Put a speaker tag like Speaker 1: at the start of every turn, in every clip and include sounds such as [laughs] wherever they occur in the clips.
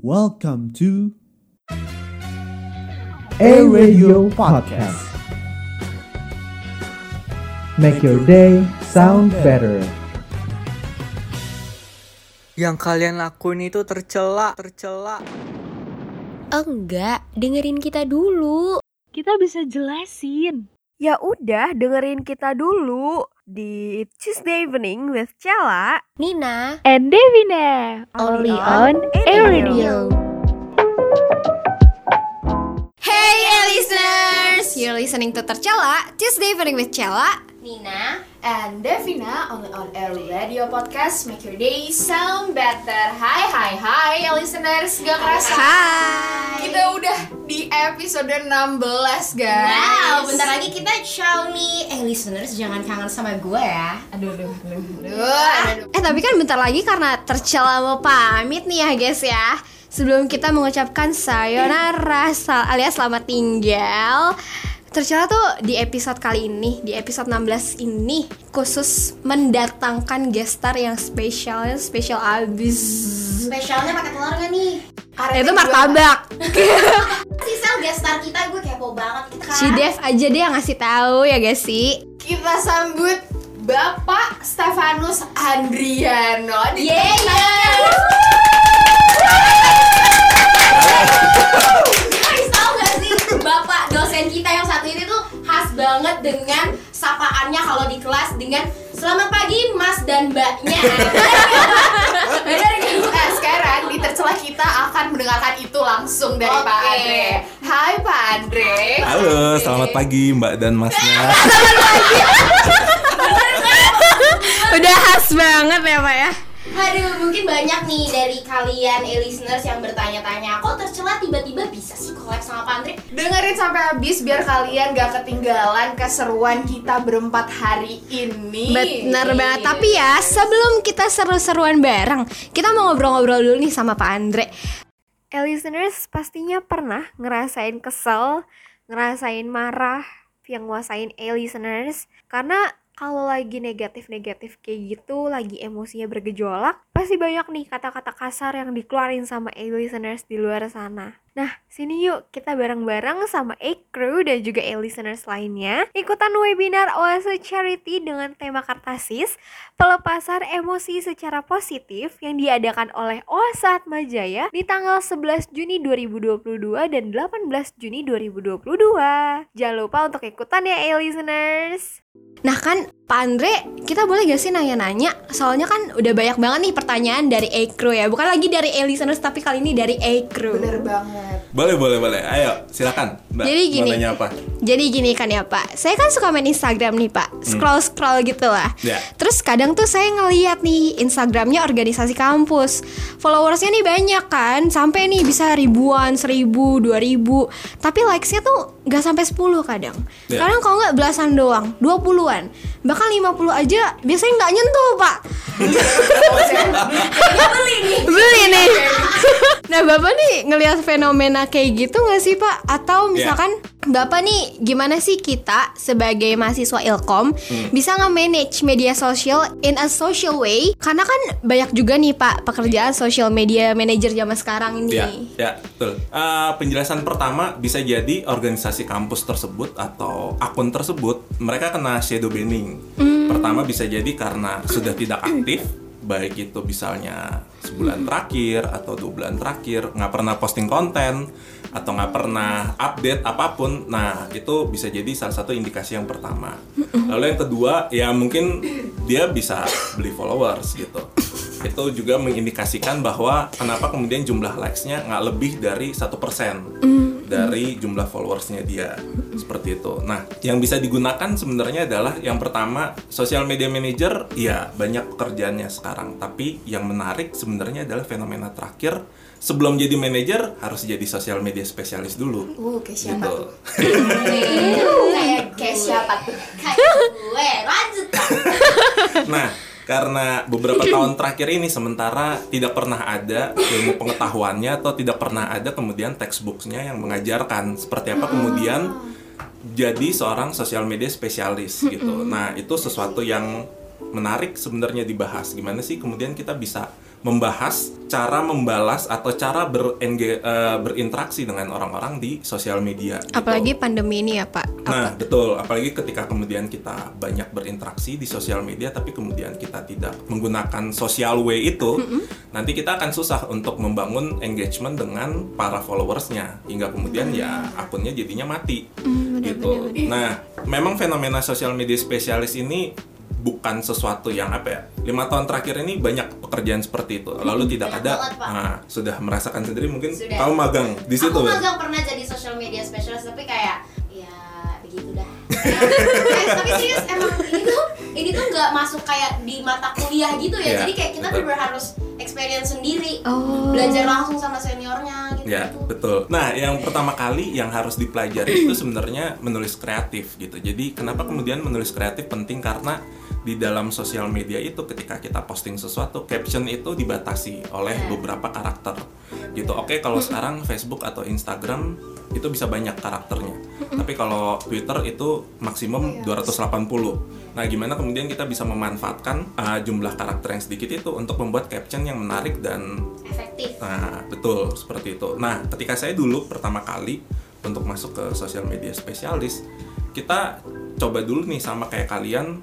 Speaker 1: Welcome to A Radio Podcast. Make your day sound better.
Speaker 2: Yang kalian lakuin itu tercela, tercela.
Speaker 3: Enggak, dengerin kita dulu.
Speaker 4: Kita bisa jelasin.
Speaker 5: Ya udah, dengerin kita dulu di Tuesday Evening with Cella.
Speaker 3: Nina,
Speaker 4: And Devina, only on Air Radio.
Speaker 3: Hey listeners, you're listening to Tercela, Tuesday Evening with Cella.
Speaker 6: Nina. And Devina only on Air Radio Podcast. Make your day sound better. Hai hai hai ya listeners. Gak kerasa.
Speaker 3: Hai.
Speaker 6: Kita episode 16 guys
Speaker 7: Wow, bentar lagi kita ciao nih. Eh listeners jangan kangen sama gue ya.
Speaker 6: Aduh aduh aduh aduh, aduh.
Speaker 3: Eh tapi kan bentar lagi karena Tercela mau pamit nih ya guys ya. Sebelum kita mengucapkan sayonara sal- alias selamat tinggal. Tercela tuh di episode kali ini, di episode 16 ini khusus mendatangkan gestar yang spesial, spesial abis.
Speaker 7: Spesialnya pakai telur gak nih?
Speaker 3: Itu martabak. [laughs]
Speaker 7: Si Sel guest star kita gue kepo banget. Kita
Speaker 3: Si Dev aja deh yang ngasih tahu ya guys sih.
Speaker 6: Kita sambut Bapak Stefanus Andriano di
Speaker 7: Yeay. Guys tau gak sih Bapak dosen kita yang satu ini tuh khas banget dengan sapaannya kalau di kelas dengan Selamat pagi mas dan mbaknya [laughs] Bener gak?
Speaker 6: Nah sekarang di tercelah kita akan mendengarkan itu langsung dari Pak
Speaker 7: Oke.
Speaker 6: Andre Hai Pak Andre
Speaker 8: Halo, selamat pagi Mbak dan Masnya. [laughs]
Speaker 3: Udah khas banget ya Pak ya.
Speaker 7: Aduh mungkin banyak nih dari kalian eh, listeners yang bertanya-tanya Kok tercela tiba-tiba bisa sih collab sama Pak Andre?
Speaker 6: Dengerin sampai habis biar kalian gak ketinggalan keseruan kita berempat hari ini.
Speaker 3: Bener banget. Tapi ya sebelum kita seru-seruan bareng, kita mau ngobrol-ngobrol dulu nih sama Pak Andre.
Speaker 5: Eh listeners pastinya pernah ngerasain kesel, ngerasain marah yang nguasain eh listeners karena kalau lagi negatif-negatif kayak gitu, lagi emosinya bergejolak, pasti banyak nih kata-kata kasar yang dikeluarin sama eh listeners di luar sana. Nah, sini yuk kita bareng-bareng sama A-Crew dan juga A-Listeners lainnya ikutan webinar Oase Charity dengan tema Kartasis Pelepasan Emosi Secara Positif yang diadakan oleh Oase Atmajaya di tanggal 11 Juni 2022 dan 18 Juni 2022. Jangan lupa untuk ikutan ya A-Listeners.
Speaker 3: Nah kan Pak Andre, kita boleh gak sih nanya-nanya? Soalnya kan udah banyak banget nih pertanyaan dari A-Crew ya. Bukan lagi dari A-Listeners tapi kali ini dari A-Crew.
Speaker 6: Bener banget.
Speaker 8: Boleh, boleh, boleh. Ayo, silakan. Mbak,
Speaker 3: Jadi
Speaker 8: mau
Speaker 3: gini.
Speaker 8: nanya apa?
Speaker 3: Jadi gini kan ya Pak, saya kan suka main Instagram nih Pak, scroll scroll gitu lah.
Speaker 8: Ya.
Speaker 3: Terus kadang tuh saya ngeliat nih Instagramnya organisasi kampus, followersnya nih banyak kan, sampai nih bisa ribuan, seribu, dua ribu. Tapi likesnya tuh nggak sampai 10 kadang.
Speaker 8: Ya.
Speaker 3: Kadang kalau nggak belasan doang, 20-an. Bahkan 50 aja biasanya nggak nyentuh Pak. [laughs] Beli nih. Nah bapak nih ngelihat fenomena kayak gitu nggak sih pak? Atau misalkan bapak nih gimana sih kita sebagai mahasiswa ilkom bisa nge-manage media sosial in a social way? Karena kan banyak juga nih pak pekerjaan social media manager zaman sekarang ini.
Speaker 8: Ya, ya, betul. Eh, penjelasan pertama bisa jadi organisasi kampus tersebut atau akun tersebut mereka kena shadow banning. Pertama bisa jadi karena sudah tidak aktif, baik itu misalnya sebulan terakhir atau dua bulan terakhir nggak pernah posting konten atau nggak pernah update apa pun. Nah itu bisa jadi salah satu indikasi yang pertama. Lalu yang kedua ya mungkin dia bisa beli followers gitu itu juga mengindikasikan bahwa kenapa kemudian jumlah likes-nya nggak lebih dari satu persen dari jumlah followersnya dia seperti itu. Nah, yang bisa digunakan sebenarnya adalah yang pertama social media manager, ya banyak pekerjaannya sekarang. Tapi yang menarik sebenarnya adalah fenomena terakhir sebelum jadi manajer harus jadi social media spesialis dulu.
Speaker 6: Uh, kayak siapa
Speaker 8: Gitu.
Speaker 6: tuh?
Speaker 7: Kayak [laughs] kayak siapa tuh? Kayak gue. Lanjut Pak.
Speaker 8: Nah, karena beberapa [clears throat] tahun terakhir ini sementara tidak pernah ada ilmu pengetahuannya atau tidak pernah ada kemudian textbooksnya yang mengajarkan seperti apa kemudian jadi seorang sosial media spesialis gitu. Nah, itu sesuatu yang menarik sebenarnya dibahas. Gimana sih kemudian kita bisa membahas cara membalas atau cara berenge- eh, berinteraksi dengan orang-orang di sosial media. gitu.
Speaker 3: Apalagi pandemi ini ya Pak.
Speaker 8: Nah, betul. Apalagi ketika kemudian kita banyak berinteraksi di sosial media, tapi kemudian kita tidak menggunakan social way itu, nanti kita akan susah untuk membangun engagement dengan para followersnya, hingga kemudian ya akunnya jadinya mati. gitu. Nah, memang fenomena sosial media spesialis ini bukan sesuatu yang apa ya lima tahun terakhir ini banyak pekerjaan seperti itu lalu tidak
Speaker 7: banyak
Speaker 8: ada
Speaker 7: banget,
Speaker 8: nah, sudah merasakan sendiri mungkin
Speaker 7: Sudah.
Speaker 8: kamu magang di situ
Speaker 7: Aku
Speaker 8: ya?
Speaker 7: magang pernah jadi social media specialist tapi kayak ya begitu dah. [laughs] Eh, tapi serius emang ini tuh ini tuh nggak masuk kayak di mata kuliah gitu ya.
Speaker 8: Iya,
Speaker 7: Jadi kayak kita bener harus experience sendiri.
Speaker 3: Oh.
Speaker 7: Belajar langsung sama seniornya gitu.
Speaker 8: Ya, betul. Nah, yang pertama kali yang harus dipelajari itu sebenarnya menulis kreatif gitu. Jadi, kenapa kemudian menulis kreatif penting karena di dalam sosial media itu ketika kita posting sesuatu, caption itu dibatasi oleh beberapa karakter. Gitu. Oke, kalau sekarang Facebook atau Instagram itu bisa banyak karakternya. Tapi kalau Twitter itu maksimum 280. Nah, gimana kemudian kita bisa memanfaatkan uh, jumlah karakter yang sedikit itu untuk membuat caption yang menarik dan
Speaker 7: Efektif.
Speaker 8: Nah, betul seperti itu. Nah, ketika saya dulu pertama kali untuk masuk ke sosial media spesialis, kita coba dulu nih sama kayak kalian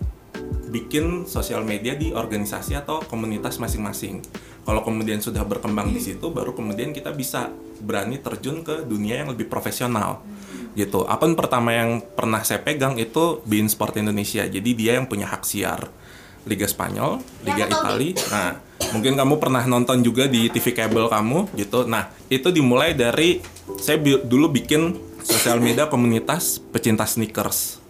Speaker 8: bikin sosial media di organisasi atau komunitas masing-masing. Kalau kemudian sudah berkembang di situ, baru kemudian kita bisa berani terjun ke dunia yang lebih profesional. Gitu. Akun pertama yang pernah saya pegang itu Bein Sport Indonesia. Jadi dia yang punya hak siar Liga Spanyol, Liga Italia. Nah, mungkin kamu pernah nonton juga di TV kabel kamu gitu. Nah, itu dimulai dari saya bi- dulu bikin sosial media komunitas pecinta sneakers.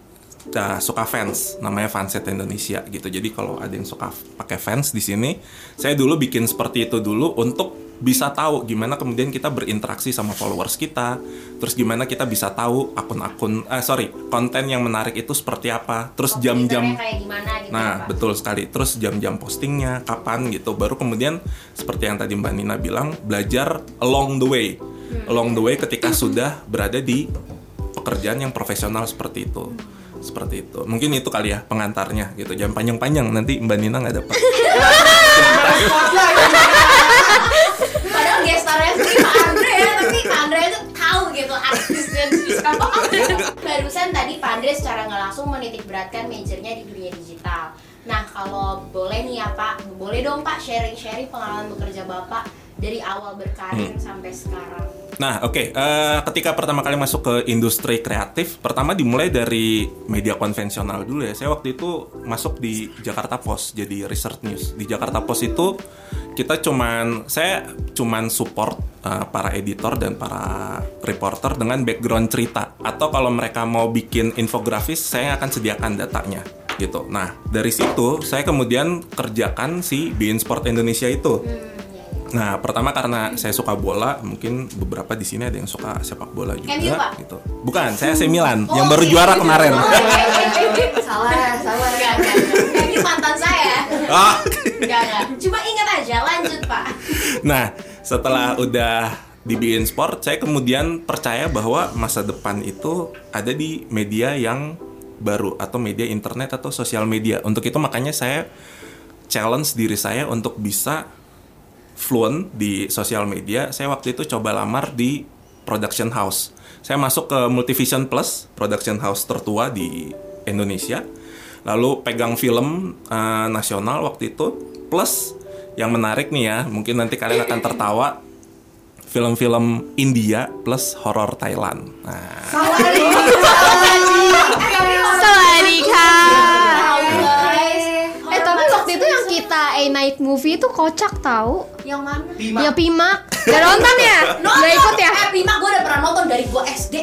Speaker 8: Nah, suka fans, namanya Fanset Indonesia gitu. Jadi kalau ada yang suka pakai fans di sini, saya dulu bikin seperti itu dulu untuk bisa tahu gimana kemudian kita berinteraksi sama followers kita, terus gimana kita bisa tahu akun-akun, eh sorry, konten yang menarik itu seperti apa, terus jam-jam
Speaker 7: gitu
Speaker 8: Nah,
Speaker 7: ya,
Speaker 8: betul sekali. Terus jam-jam postingnya, kapan gitu. Baru kemudian seperti yang tadi Mbak Nina bilang, belajar along the way. Along the way ketika sudah berada di pekerjaan yang profesional seperti itu. Seperti itu. Mungkin itu kali ya pengantarnya gitu. Jangan panjang-panjang nanti Mbak Nina nggak dapat.
Speaker 7: Padahal gestarnya tuh Pak Andre ya, tapi Pak Andre itu tahu gitu. [laughs] Barusan tadi Pak Andre secara nggak langsung menitik beratkan majornya di dunia digital. Nah kalau boleh nih ya Pak, boleh dong Pak sharing-sharing pengalaman bekerja Bapak dari awal berkarir sampai sekarang.
Speaker 8: Nah, oke. eh, ketika pertama kali masuk ke industri kreatif, pertama dimulai dari media konvensional dulu ya. Saya waktu itu masuk di Jakarta Post jadi research news. Di Jakarta Post itu kita cuman saya cuman support eh, para editor dan para reporter dengan background cerita. Atau kalau mereka mau bikin infografis, saya akan sediakan datanya gitu. Nah, dari situ saya kemudian kerjakan si Bein Sport Indonesia itu. Nah, pertama karena saya suka bola, mungkin beberapa di sini ada yang suka sepak bola juga,
Speaker 7: MU, Pak?
Speaker 8: gitu. Bukan, saya AC Milan yang
Speaker 7: Oh,
Speaker 8: baru
Speaker 7: iya.
Speaker 8: juara kemarin.
Speaker 7: Oh, oke, oke, oke. salah, salah. Enggak, enggak. enggak. Ini mantan saya.
Speaker 8: Ah.
Speaker 7: Enggak, enggak. Cuma ingat aja, lanjut Pak.
Speaker 8: Nah, setelah udah di BN Sport, saya kemudian percaya bahwa masa depan itu ada di media yang baru atau media internet atau sosial media. Untuk itu makanya saya challenge diri saya untuk bisa fluent di sosial media. Saya waktu itu coba lamar di production house. Saya masuk ke Multivision Plus, production house tertua di Indonesia. Lalu pegang film eh, nasional waktu itu. Plus yang menarik nih ya, mungkin nanti kalian akan tertawa. Film-film India plus horor Thailand. Nah,
Speaker 3: Sawadika. Eh tapi waktu itu yang kita A Night Movie itu kocak tahu.
Speaker 7: Yang mana?
Speaker 3: Ya Pimak. Gak nonton ya?
Speaker 7: Nonton.
Speaker 3: Gak ikut ya?
Speaker 7: Eh, Bima gue udah pernah nonton dari gue SD.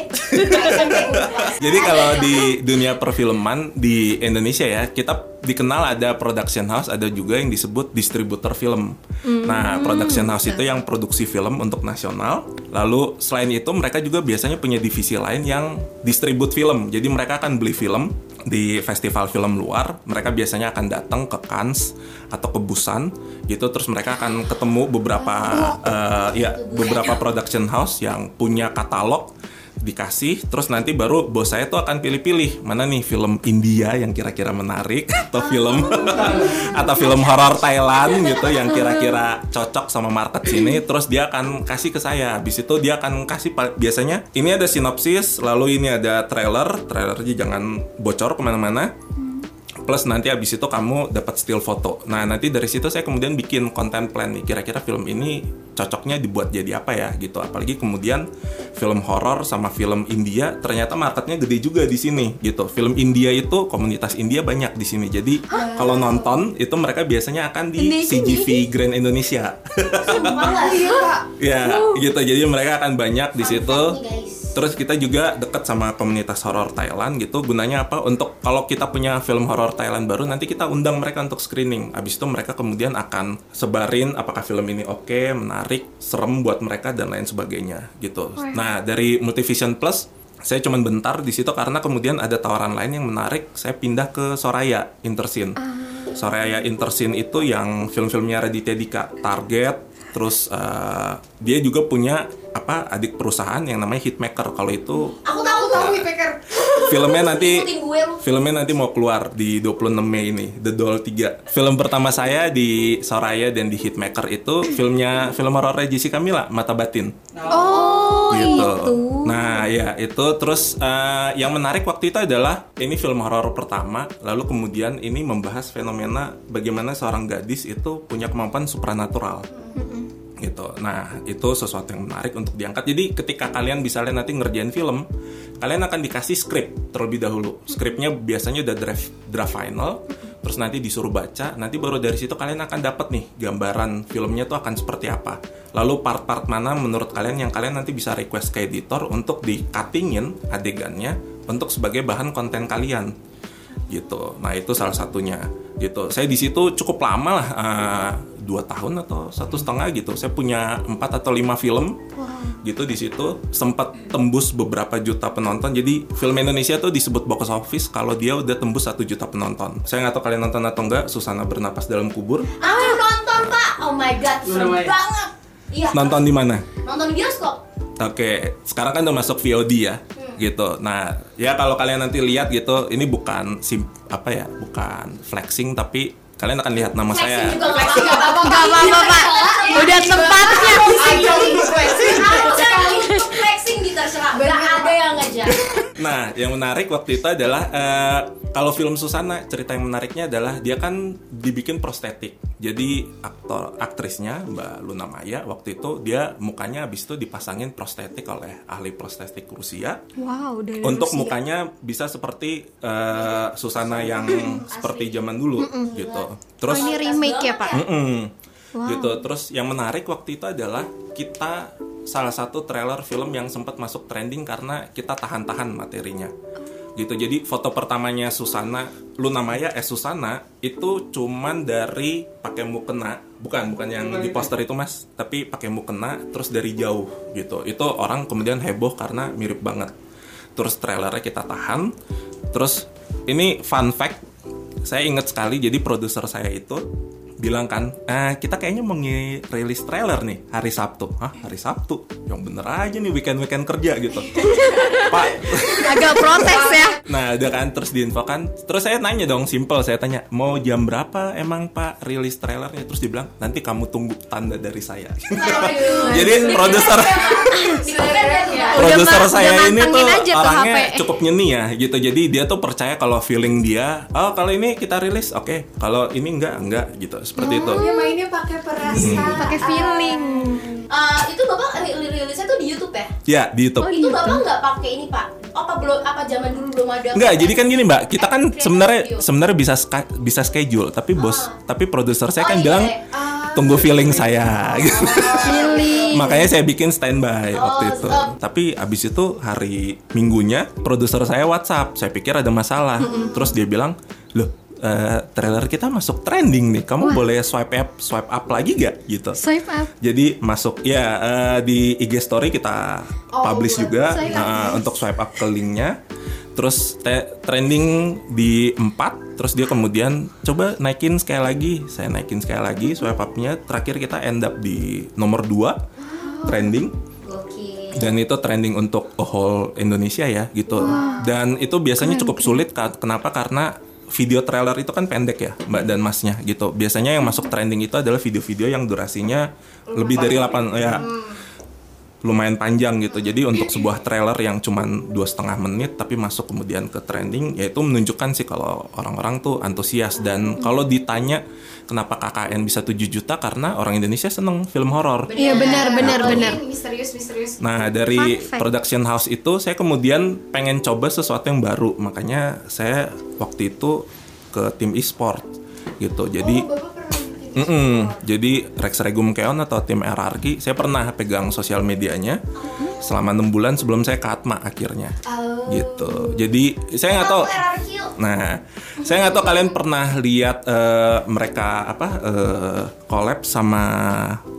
Speaker 7: [laughs]
Speaker 8: Jadi kalau di dunia perfilman di Indonesia ya, kita dikenal ada production house, ada juga yang disebut distributor film. Nah, production house itu yang produksi film untuk nasional. Lalu selain itu mereka juga biasanya punya divisi lain yang distribut film. Jadi mereka akan beli film di festival film luar. Mereka biasanya akan datang ke Cannes atau ke Busan gitu. Terus mereka akan ketemu beberapa eh, ya beberapa production house yang punya katalog dikasih terus nanti baru bos saya tuh akan pilih-pilih mana nih film India yang kira-kira menarik [laughs] atau film [laughs] atau film horor Thailand gitu yang kira-kira cocok sama market sini terus dia akan kasih ke saya. Habis itu dia akan kasih biasanya ini ada sinopsis lalu ini ada trailer trailernya jangan bocor ke mana-mana plus nanti abis itu kamu dapat still foto. Nah nanti dari situ saya kemudian bikin konten plan nih. Kira-kira film ini cocoknya dibuat jadi apa ya gitu. Apalagi kemudian film horor sama film India ternyata marketnya gede juga di sini gitu. Film India itu komunitas India banyak di sini. Jadi kalau nonton itu mereka biasanya akan di CGV Grand Indonesia. [laughs] ya gitu. Jadi mereka akan banyak di situ. Terus kita juga deket sama komunitas horor Thailand gitu. Gunanya apa? Untuk kalau kita punya film horor Thailand baru, nanti kita undang mereka untuk screening. Abis itu mereka kemudian akan sebarin apakah film ini oke, menarik, serem buat mereka dan lain sebagainya gitu. Nah dari Multivision Plus saya cuman bentar di situ karena kemudian ada tawaran lain yang menarik. Saya pindah ke Soraya Intersin. Soraya Intersin itu yang film-filmnya Raditya Dika, Target, terus eh, dia juga punya apa adik perusahaan yang namanya Hitmaker. Kalau itu
Speaker 7: Aku tahu tahu Hitmaker.
Speaker 8: filmnya nanti filmnya nanti mau keluar di 26 Mei ini The Doll 3 film pertama saya di Soraya dan di Hitmaker itu filmnya film horor Jessica Mila Mata Batin
Speaker 3: Oh,
Speaker 8: gitu.
Speaker 3: itu.
Speaker 8: Nah, ya itu terus eh, yang menarik waktu itu adalah ini film horor pertama, lalu kemudian ini membahas fenomena bagaimana seorang gadis itu punya kemampuan supranatural. Gitu. Nah, itu sesuatu yang menarik untuk diangkat. Jadi ketika kalian misalnya nanti ngerjain film, kalian akan dikasih skrip terlebih dahulu. Skripnya biasanya udah draft draft final, terus nanti disuruh baca, nanti baru dari situ kalian akan dapat nih gambaran filmnya tuh akan seperti apa. Lalu part-part mana menurut kalian yang kalian nanti bisa request ke editor untuk di cuttingin adegannya untuk sebagai bahan konten kalian gitu. Nah itu salah satunya gitu. Saya di situ cukup lama lah, eh, dua tahun atau satu setengah gitu. Saya punya empat atau lima film gitu di situ. Sempat tembus beberapa juta penonton. Jadi film Indonesia tuh disebut box office kalau dia udah tembus satu juta penonton. Saya nggak tahu kalian nonton atau enggak. Susana bernapas dalam kubur.
Speaker 7: Aku nonton pak. Oh my god, seru banget. Iya.
Speaker 8: Nonton di mana?
Speaker 7: Nonton di bioskop.
Speaker 8: Oke, sekarang kan udah masuk VOD ya, gitu. Nah, ya kalau kalian nanti lihat gitu, ini bukan sim apa ya, bukan flexing, tapi kalian akan lihat nama saya.
Speaker 7: Flexing juga nggak apa-apa. Nggak
Speaker 3: Pak. Udah tempatnya.
Speaker 7: Aja flexing di terserah. Gak ada yang ngejar.
Speaker 8: Nah, yang menarik waktu itu adalah eh, kalau film Susana, cerita yang menariknya adalah dia kan dibikin prostetik. Jadi aktor aktrisnya Mbak Luna Maya waktu itu dia mukanya habis itu dipasangin prostetik oleh ahli prostetik Rusia.
Speaker 3: Wow, dari
Speaker 8: untuk
Speaker 3: Rusia.
Speaker 8: mukanya bisa seperti eh, Susana yang seperti zaman dulu gitu. Terus
Speaker 3: Oh, ini remake ya, Pak?
Speaker 8: Mm-mm. gitu. Terus yang menarik waktu itu adalah kita salah satu trailer film yang sempat masuk trending karena kita tahan-tahan materinya. Gitu. Jadi foto pertamanya Susana, Luna Maya eh Susana itu cuman dari pakai mukena, bukan bukan yang di poster itu Mas, tapi pakai mukena terus dari jauh gitu. Itu orang kemudian heboh karena mirip banget. Terus trailernya kita tahan. Terus ini fun fact, saya ingat sekali jadi produser saya itu bilang kan, eh, kita kayaknya mau rilis trailer nih hari Sabtu. Hah, hari Sabtu? Yang bener aja nih weekend-weekend kerja gitu. [laughs] Pak,
Speaker 3: Agak protes ya.
Speaker 8: nah udah kan terus diinfokan. Terus saya nanya dong, simple saya tanya, mau jam berapa emang Pak rilis trailernya? Terus dibilang, nanti kamu tunggu tanda dari saya. [laughs] Jadi produser [laughs] produser saya
Speaker 3: udah
Speaker 8: ini tuh
Speaker 3: tuh
Speaker 8: orangnya
Speaker 3: HP.
Speaker 8: cukup nyeni ya gitu jadi dia tuh percaya kalau feeling dia oh kalau ini kita rilis oke kalau ini enggak enggak gitu seperti itu
Speaker 6: Dia mainnya pakai perasaan.
Speaker 3: Pakai feeling.
Speaker 7: Eh, itu bapak ri- ri- rilisnya tuh di YouTube ya?
Speaker 8: ya di YouTube
Speaker 7: Oh itu bapak nggak pakai ini pak? Apa belum? Apa zaman dulu belum ada?
Speaker 8: Enggak, jadi kan gini Mbak, kita kan sebenarnya sebenarnya bisa ska- bisa schedule, tapi bos, tapi produser saya
Speaker 7: Oh,
Speaker 8: kan
Speaker 7: iya.
Speaker 8: bilang
Speaker 7: Ah.
Speaker 8: tunggu feeling saya gitu. [laughs]
Speaker 3: Feeling.
Speaker 8: Makanya saya bikin standby waktu
Speaker 7: Oh,
Speaker 8: itu.
Speaker 7: oh.
Speaker 8: Tapi abis itu hari Minggunya produser saya WhatsApp, saya pikir ada masalah. Terus dia bilang, "Loh, eh, trailer kita masuk trending nih. Kamu boleh swipe up swipe up lagi gak?" gitu.
Speaker 3: Swipe up.
Speaker 8: Jadi masuk ya eh, di IG story kita publish juga. eh, untuk swipe up ke linknya. Terus te- trending di 4 Terus dia kemudian coba naikin sekali lagi. Saya naikin sekali lagi swipe upnya. Terakhir kita end up di nomor 2 Trending. Dan itu trending untuk whole Indonesia ya gitu. Dan itu biasanya cukup sulit kenapa? Karena video trailer itu kan pendek ya mbak dan masnya gitu. Biasanya yang masuk trending itu adalah video-video yang durasinya lebih dari 8 ya lumayan panjang gitu. Jadi untuk sebuah trailer yang cuman dua setengah menit tapi masuk kemudian ke trending yaitu menunjukkan sih kalau orang-orang tuh antusias. Dan kalau ditanya kenapa KKN bisa 7 juta karena orang Indonesia seneng film horor.
Speaker 3: Iya benar benar
Speaker 6: Atau
Speaker 3: benar.
Speaker 6: ini Misterius misterius.
Speaker 8: Nah dari production house itu saya kemudian pengen coba sesuatu yang baru. Makanya saya waktu itu ke tim e-sport gitu. Jadi
Speaker 6: Oh, Bikin
Speaker 8: Mm-mm. Jadi Rex Regum Keon atau tim RRQ saya pernah pegang sosial medianya selama enam bulan sebelum saya ke Atma akhirnya gitu. Jadi saya nggak tahu. Nah, saya nggak tahu kalian pernah lihat eh, mereka apa eh, collab sama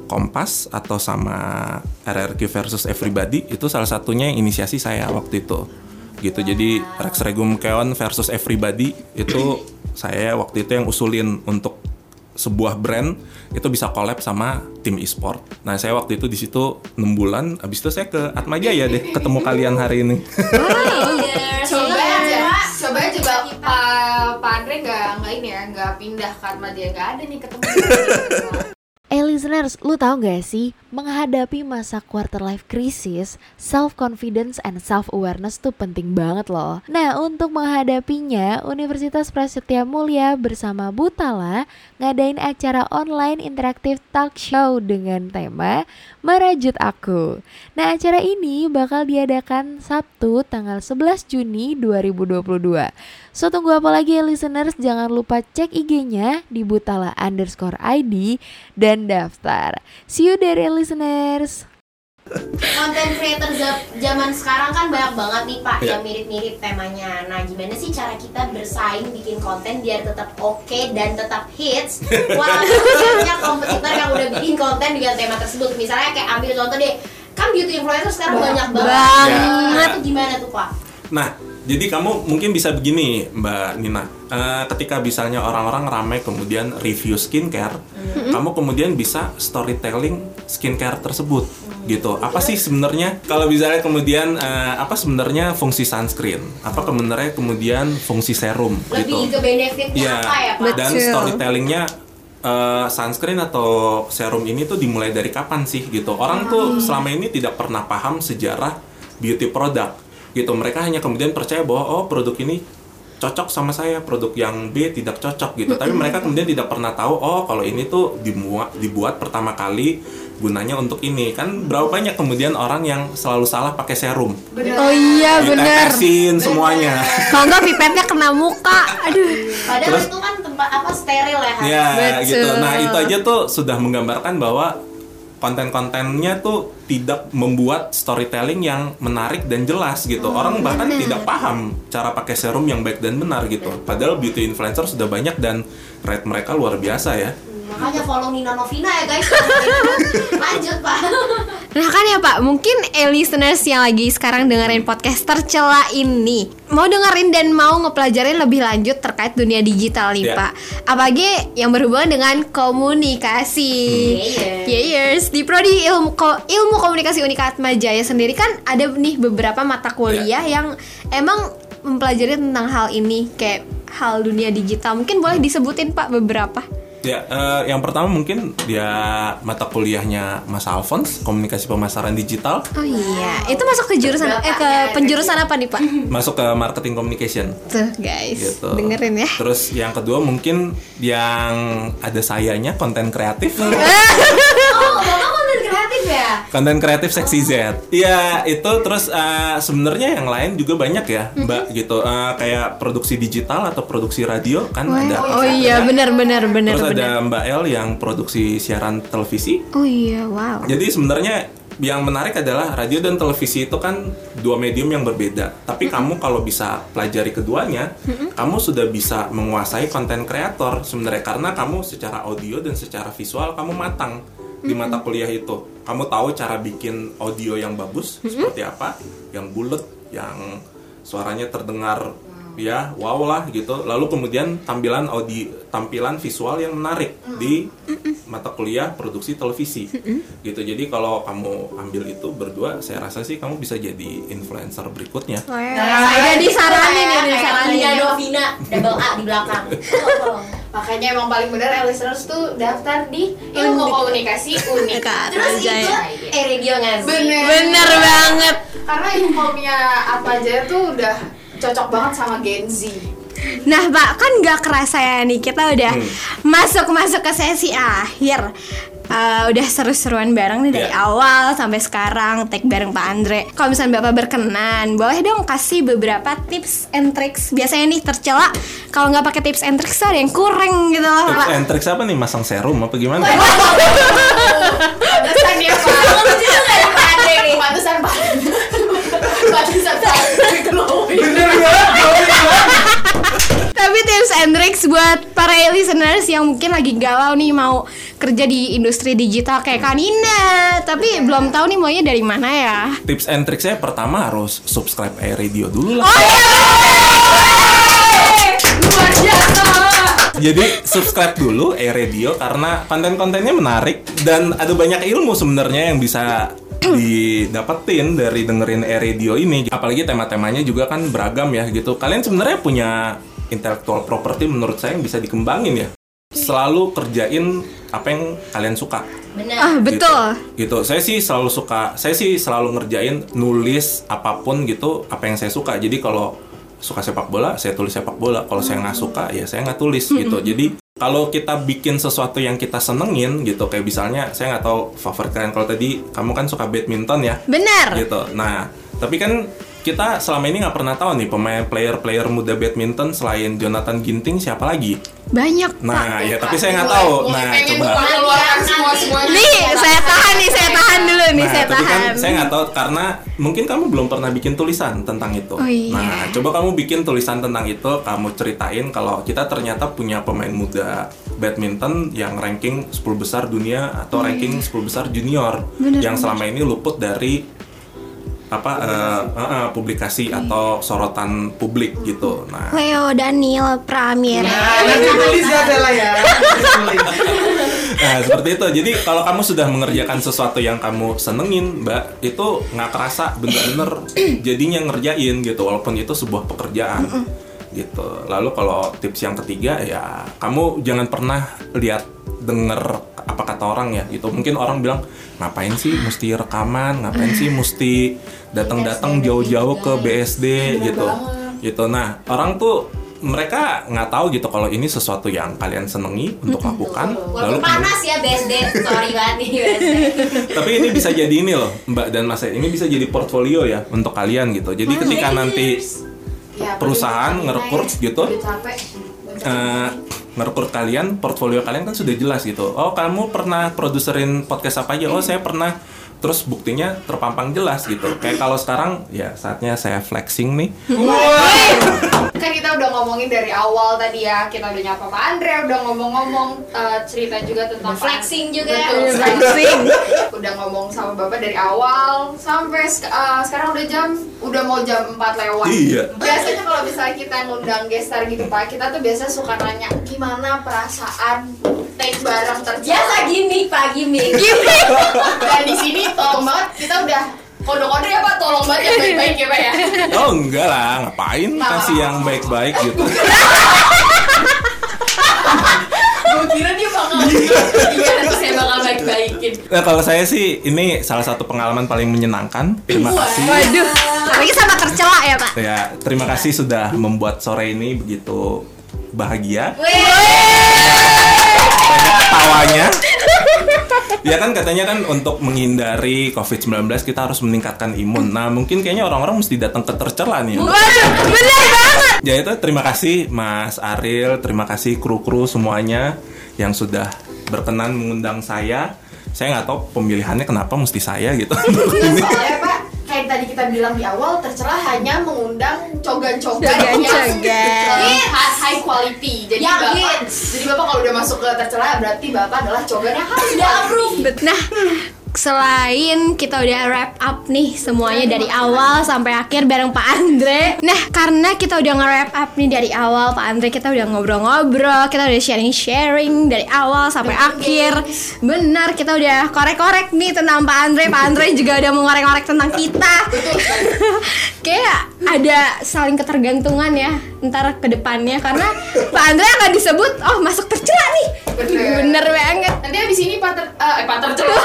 Speaker 8: Kompas atau sama RRQ versus Everybody itu salah satunya yang inisiasi saya waktu itu gitu. Jadi Rex Regum Keon versus Everybody itu saya waktu itu yang usulin untuk sebuah brand itu bisa collab sama tim e-sport. Nah, saya waktu itu di situ 6 bulan, abis itu saya ke Atma Jaya deh ketemu kalian hari ini. [laughs]
Speaker 6: Coba aja, coba aja Pak Andre nggak nggak ini ya nggak pindah ke Atma dia nggak ada nih ketemu. [laughs]
Speaker 4: Listeners, lu tahu gak sih, menghadapi masa quarter life crisis, self-confidence and self-awareness tuh penting banget loh. Nah, untuk menghadapinya, Universitas Prasetya Mulia bersama Butala ngadain acara online interaktif talk show dengan tema Merajut Aku. Nah, acara ini bakal diadakan Sabtu tanggal 11 Juni 2022. So tunggu apa lagi ya listeners Jangan lupa cek IG-nya di butala underscore ID dan daftar See you there ya listeners
Speaker 7: Konten creator za- zaman sekarang kan banyak banget nih Pak
Speaker 8: Iya.
Speaker 7: yang mirip-mirip temanya. Nah, gimana sih cara kita bersaing bikin konten biar tetap oke dan tetap hits? [laughs] Walaupun banyak kompetitor yang udah bikin konten dengan tema tersebut. Misalnya kayak ambil contoh deh, kan beauty influencer sekarang banyak banget.
Speaker 8: Banget.
Speaker 7: Nah, itu gimana tuh Pak?
Speaker 8: Nah, jadi kamu mungkin bisa begini, Mbak Nina. Eh, ketika misalnya orang-orang ramai kemudian review skincare, kamu kemudian bisa storytelling skincare tersebut, gitu. Apa sih sebenarnya? Kalau misalnya kemudian eh, apa sebenarnya fungsi sunscreen? Apa sebenarnya kemudian fungsi serum, gitu?
Speaker 7: Lebih ke benefitnya
Speaker 8: Iya.
Speaker 7: apa ya Pak?
Speaker 8: Dan storytellingnya eh, sunscreen atau serum ini tuh dimulai dari kapan sih gitu? Orang tuh selama ini tidak pernah paham sejarah beauty product gitu. Mereka hanya kemudian percaya bahwa oh produk ini cocok sama saya, produk yang B tidak cocok gitu. Tapi mereka kemudian tidak pernah tahu oh kalau ini tuh dibuat dibuat pertama kali gunanya untuk ini. Kan berapa banyak kemudian orang yang selalu salah pakai serum.
Speaker 3: Oh iya benar.
Speaker 8: Semuanya.
Speaker 3: Kalau nggak pipetnya kena muka. Aduh.
Speaker 7: Padahal
Speaker 8: Terus-
Speaker 7: itu kan tempat apa steril ya.
Speaker 8: Ya gitu. Nah itu aja tuh sudah menggambarkan bahwa konten-kontennya tuh tidak membuat storytelling yang menarik dan jelas gitu. Orang bahkan tidak paham cara pakai serum yang baik dan benar gitu. Padahal beauty influencer sudah banyak dan rate mereka luar biasa ya.
Speaker 7: Makanya follow Nina Novina ya guys. [laughs] Lanjut Pak.
Speaker 3: Nah kan ya Pak, mungkin eh, listeners yang lagi sekarang dengerin podcast tercela ini Mau dengerin dan mau ngepelajarin lebih lanjut terkait dunia digital nih
Speaker 8: Ya.
Speaker 3: Pak. Apalagi yang berhubungan dengan komunikasi.
Speaker 7: Yeyers.
Speaker 3: Yeyers Di Prodi Ilmu, Ko- Ilmu Komunikasi Unikat Jaya sendiri kan ada nih beberapa mata kuliah yang emang mempelajari tentang hal ini Kayak hal dunia digital. Mungkin boleh disebutin Pak beberapa
Speaker 8: Ya, eh, yang pertama mungkin dia mata kuliahnya Mas Alphonse, komunikasi pemasaran digital,
Speaker 3: Oh iya, itu masuk ke jurusan eh ke penjurusan apa nih Pak?
Speaker 8: masuk ke marketing communication.
Speaker 3: Tuh guys,
Speaker 8: gitu.
Speaker 3: dengerin ya.
Speaker 8: Terus yang kedua mungkin yang ada sayanya konten kreatif. [laughs]
Speaker 7: Oh, Bapak konten kreatif ya?
Speaker 8: konten kreatif seksi Z. Iya, itu terus eh, sebenarnya yang lain juga banyak ya, Mbak gitu. Eh, kayak produksi digital atau produksi radio kan ada.
Speaker 3: Oh iya, benar benar benar
Speaker 8: Terus
Speaker 3: benar.
Speaker 8: ada Mbak El yang produksi siaran televisi.
Speaker 3: Oh iya, wow.
Speaker 8: Jadi sebenarnya yang menarik adalah radio dan televisi itu kan dua medium yang berbeda. Tapi kamu kalau bisa pelajari keduanya, kamu sudah bisa menguasai konten kreator sebenarnya karena kamu secara audio dan secara visual kamu matang di mata kuliah itu. Kamu tahu cara bikin audio yang bagus seperti apa, yang bulat, yang suaranya terdengar ya wow lah gitu. Lalu kemudian tampilan audi tampilan visual yang menarik di mata kuliah produksi televisi. Gitu. Jadi kalau kamu ambil itu berdua saya rasa sih kamu bisa jadi influencer berikutnya.
Speaker 3: Saya disaranin
Speaker 7: Kayak-
Speaker 3: ini
Speaker 7: kayak
Speaker 3: disaranin.
Speaker 7: Linda Dovina double A di belakang. [laughs]
Speaker 6: Makanya emang paling bener listeners tuh daftar di ilmu komunikasi unik.
Speaker 7: Terus itu
Speaker 3: ya.
Speaker 7: eh radio nggak sih?
Speaker 6: Bener.
Speaker 3: Bener banget.
Speaker 6: Karena ilmunya apa aja tuh udah cocok banget sama Gen Z.
Speaker 3: Nah Pak, kan nggak kerasa ya nih kita udah masuk-masuk ke sesi akhir Eh, Udah seru-seruan bareng nih dari
Speaker 8: Iya.
Speaker 3: awal sampai sekarang Take bareng Pak Andre Kalau misalnya Bapak berkenan Boleh dong kasih beberapa tips and tricks Biasanya nih tercela Kalau nggak pakai tips and tricks ada yang kurang gitu loh
Speaker 8: tips and tricks apa nih masang serum apa gimana
Speaker 6: Pantesan dia Pak.
Speaker 7: Itu dari Pak Andre nih.
Speaker 6: Pantesan Pak. Pantesan Pak. Glowing.
Speaker 3: Tapi tips buat para listeners yang mungkin lagi galau nih mau kerja di industri digital kayak Kanina Tapi belum tahu nih maunya dari mana ya
Speaker 8: tips and tricksnya pertama harus subscribe iRadio dulu lah
Speaker 3: Oh
Speaker 6: Luar biasa.
Speaker 8: Jadi subscribe dulu iRadio karena konten-kontennya menarik dan ada banyak ilmu sebenarnya yang bisa didapetin dari dengerin iRadio ini. Apalagi tema-temanya juga kan beragam ya gitu. Kalian sebenarnya punya intellectual property menurut saya yang bisa dikembangin ya. Selalu kerjain apa yang kalian suka.
Speaker 7: Benar.
Speaker 3: Ah betul
Speaker 8: Gitu. gitu. Saya sih selalu suka, saya sih selalu ngerjain nulis apa pun gitu apa yang saya suka. Jadi kalau suka sepak bola, saya tulis sepak bola. Kalau saya nggak suka, ya saya nggak tulis gitu. Jadi kalau kita bikin sesuatu yang kita senengin gitu, kayak misalnya saya nggak tahu favorit kalian. Kalau tadi kamu kan suka badminton ya,
Speaker 3: Benar
Speaker 8: gitu. Nah, tapi kan kita selama ini nggak pernah tahu nih pemain player-player muda badminton selain Jonathan Ginting siapa lagi.
Speaker 3: Banyak
Speaker 8: Nah, ya tapi saya nggak tahu. Nah, coba.
Speaker 6: semua.
Speaker 3: Nih saya tahan nih saya tahan dulu nih
Speaker 8: Nah,
Speaker 3: saya
Speaker 8: tapi kan
Speaker 3: tahan
Speaker 8: saya nggak tahu karena mungkin kamu belum pernah bikin tulisan tentang itu.
Speaker 3: Oh, iya.
Speaker 8: Nah, coba kamu bikin tulisan tentang itu, kamu ceritain kalau kita ternyata punya pemain muda badminton yang ranking 10 besar dunia atau ranking 10 besar junior yang selama ini luput dari apa eh, eh, eh, publikasi atau sorotan publik gitu. Nah,
Speaker 3: Leo Daniel Pramir.
Speaker 9: Nah, nanti tulis ya ya.
Speaker 8: Nah seperti itu. Jadi kalau kamu sudah mengerjakan sesuatu yang kamu senengin, Mbak, itu nggak kerasa bener-bener jadinya ngerjain gitu, walaupun itu sebuah pekerjaan gitu. Lalu kalau tips yang ketiga ya kamu jangan pernah lihat denger apa kata orang ya gitu. Mungkin orang bilang ngapain sih mesti rekaman, ngapain sih mesti datang-datang jauh-jauh ke BSD gitu. Gitu. Nah orang tuh mereka nggak tahu gitu kalau ini sesuatu yang kalian senengi untuk lakukan kemudian-
Speaker 7: panas ya BSD, sorry banget nih BSD. [laughs]
Speaker 8: tapi ini bisa jadi ini loh Mbak dan Mas ini bisa jadi portfolio ya untuk kalian gitu jadi ketika nanti
Speaker 6: Ya,
Speaker 8: perusahaan ngerekrut gitu.
Speaker 6: Capek.
Speaker 8: eh, ngerekrut kalian portfolio kalian kan sudah jelas gitu. Oh kamu pernah produserin podcast apa aja? Oh saya pernah terus buktinya terpampang jelas gitu. Kayak [laughs] kalau sekarang ya saatnya saya flexing nih. [laughs]
Speaker 6: Kan kita udah ngomongin dari awal tadi ya. Kita udah nyapa Pak Andre udah ngomong-ngomong eh, cerita juga tentang
Speaker 7: Udah flexing juga.
Speaker 6: Betul, flexing. [laughs] udah ngomong sama bapak dari awal sampai eh, sekarang udah jam udah mau jam 4 lewat.
Speaker 8: Iya.
Speaker 6: biasanya kalau misalnya kita ngundang gestar gitu Pak kita tuh biasa suka nanya gimana perasaan take bareng terjadi
Speaker 7: Biasa gimmick Pak, gimmick.
Speaker 6: dan di sini tolong banget kita udah kode-kode ya Pak. Tolong banget yang baik-baik ya Pak ya.
Speaker 8: Oh enggak lah. Ngapain kasih yang baik-baik gitu?
Speaker 6: Gue kira dia bakal iya. nanti saya bakal baik-baikin.
Speaker 8: Nah kalau saya sih ini salah satu pengalaman paling menyenangkan. Terima kasih.
Speaker 3: Waduh Apalagi sama tercela ya pak?
Speaker 8: Ya terima kasih sudah membuat sore ini begitu bahagia. Banyak tawanya. Ya kan katanya kan untuk menghindari COVID-19 kita harus meningkatkan imun. Nah mungkin kayaknya orang-orang mesti datang ke tercela nih.
Speaker 3: Waduh bener banget
Speaker 8: Ya itu terima kasih Mas Ariel, terima kasih kru-kru semuanya yang sudah berkenan mengundang saya. Saya nggak tahu pemilihannya kenapa mesti saya gitu. Ini.
Speaker 6: soalnya Pak kayak tadi kita bilang di awal tercela hanya mengundang cogan-cogan yang high, high quality. Jadi
Speaker 7: Yang
Speaker 6: bapak
Speaker 7: hits.
Speaker 6: jadi bapak kalau udah masuk ke tercela berarti bapak adalah cogan yang harus di approve.
Speaker 3: Nah selain kita udah wrap up nih semuanya dari awal sampai akhir bareng Pak Andre. Nah, karena kita udah nge-wrap up nih dari awal Pak Andre, kita udah ngobrol-ngobrol, kita udah sharing-sharing dari awal sampai akhir. Benar, kita udah korek-korek nih tentang Pak Andre. Pak Andre juga udah mengorek-korek tentang kita. [laughs] Kayak ada saling ketergantungan ya ntar ke depannya karena Pak Andre akan disebut oh masuk tercela nih. Bener banget.
Speaker 6: Nanti abis ini [laughs] Pak ter, eh Pak tercela.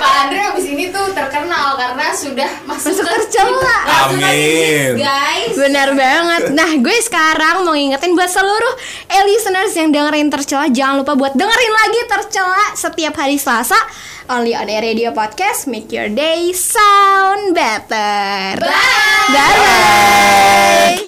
Speaker 6: Pak Andre abis ini tuh terkenal karena sudah masuk,
Speaker 3: Masuk tercela.
Speaker 8: Amin.
Speaker 6: sih, guys.
Speaker 3: Benar banget. Nah, gue sekarang mau ngingetin buat seluruh e-listeners yang dengerin tercela, jangan lupa buat dengerin lagi tercela setiap hari Selasa only on Air Radio Podcast. Make your day sound better. Bye. Bye.